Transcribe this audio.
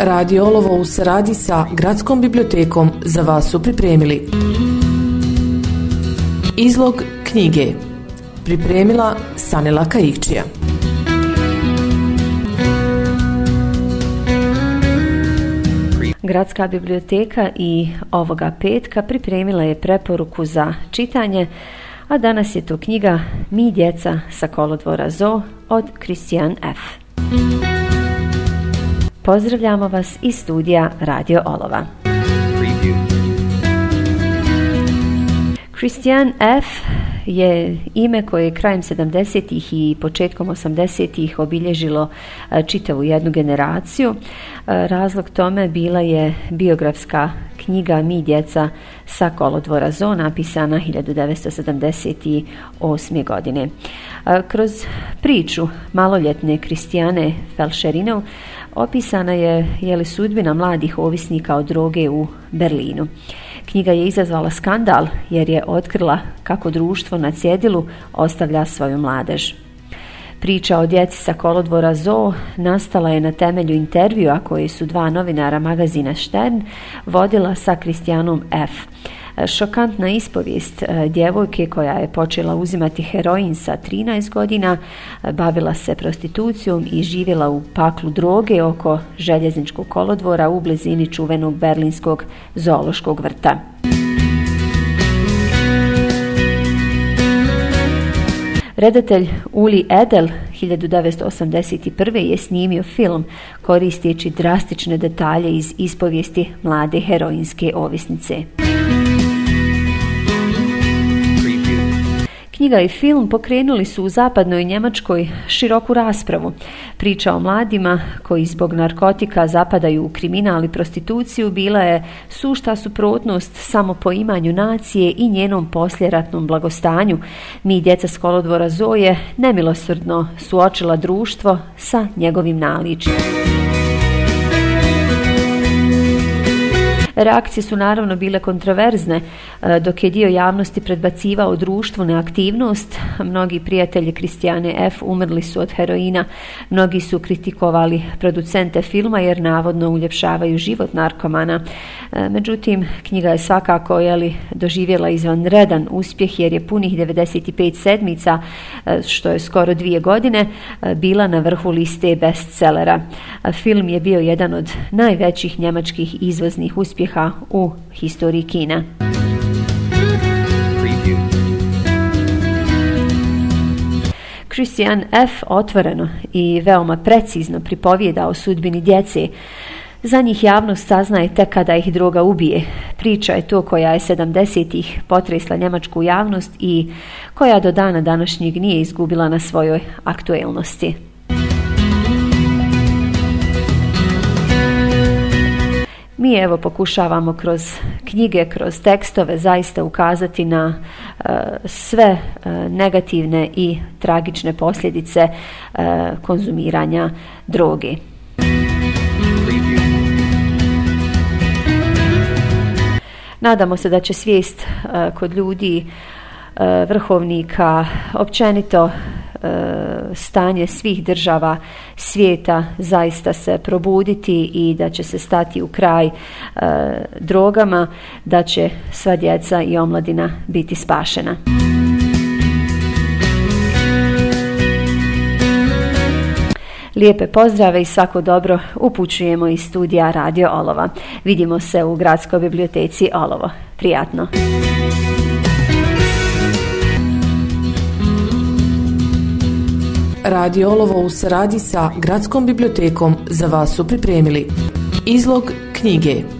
Radio Olovo u suradnji sa Gradskom bibliotekom za vas su pripremili Izlog knjige Pripremila Sanela Kajikčija Gradska biblioteka i ovoga petka pripremila je preporuku za čitanje, a danas je to knjiga Mi djeca sa kolodvora Zo od Christian F. Pozdravljamo vas iz studija Radio Olova. Christian F je ime koje je krajem 70-ih i početkom 80-ih obilježilo e, čitavu jednu generaciju. E, razlog tome bila je biografska knjiga Mi djeca sa kolodvora Zona napisana 1978. godine. E, kroz priču maloljetne Kristijane Felšerinov opisana je jeli sudbina mladih ovisnika o droge u Berlinu. Knjiga je izazvala skandal jer je otkrila kako društvo na cjedilu ostavlja svoju mladež. Priča o djeci sa kolodvora Zoo nastala je na temelju intervjua koji su dva novinara magazina Štern vodila sa Kristijanom F. Šokantna ispovijest e, djevojke koja je počela uzimati heroin sa 13 godina, e, bavila se prostitucijom i živjela u paklu droge oko željezničkog kolodvora u blizini čuvenog berlinskog zoološkog vrta. Redatelj Uli Edel 1981. je snimio film koristeći drastične detalje iz ispovijesti mlade heroinske ovisnice. Knjiga i film pokrenuli su u zapadnoj Njemačkoj široku raspravu. Priča o mladima koji zbog narkotika zapadaju u kriminal i prostituciju bila je sušta suprotnost samo imanju nacije i njenom posljeratnom blagostanju. Mi djeca s kolodvora Zoje nemilosrdno suočila društvo sa njegovim naličjem. Reakcije su naravno bile kontroverzne, e, dok je dio javnosti predbacivao društvu neaktivnost. Mnogi prijatelji Kristijane F. umrli su od heroina. Mnogi su kritikovali producente filma jer navodno uljepšavaju život narkomana. E, međutim, knjiga je svakako li doživjela izvanredan uspjeh jer je punih 95 sedmica, e, što je skoro dvije godine, bila na vrhu liste bestsellera. Film je bio jedan od najvećih njemačkih izvoznih uspjeha uspjeha u historiji kina. Christian F. otvoreno i veoma precizno pripovijeda o sudbini djece. Za njih javnost saznaje tek kada ih droga ubije. Priča je to koja je 70-ih potresla njemačku javnost i koja do dana današnjeg nije izgubila na svojoj aktualnosti. mi evo pokušavamo kroz knjige, kroz tekstove zaista ukazati na e, sve e, negativne i tragične posljedice e, konzumiranja droge. Nadamo se da će svijest kod ljudi vrhovnika općenito E, stanje svih država svijeta zaista se probuditi i da će se stati u kraj e, drogama, da će sva djeca i omladina biti spašena. Lijepe pozdrave i svako dobro upućujemo iz studija Radio Olova. Vidimo se u Gradskoj biblioteci Olovo. Prijatno! Radio u suradnji sa Gradskom bibliotekom za vas su pripremili izlog knjige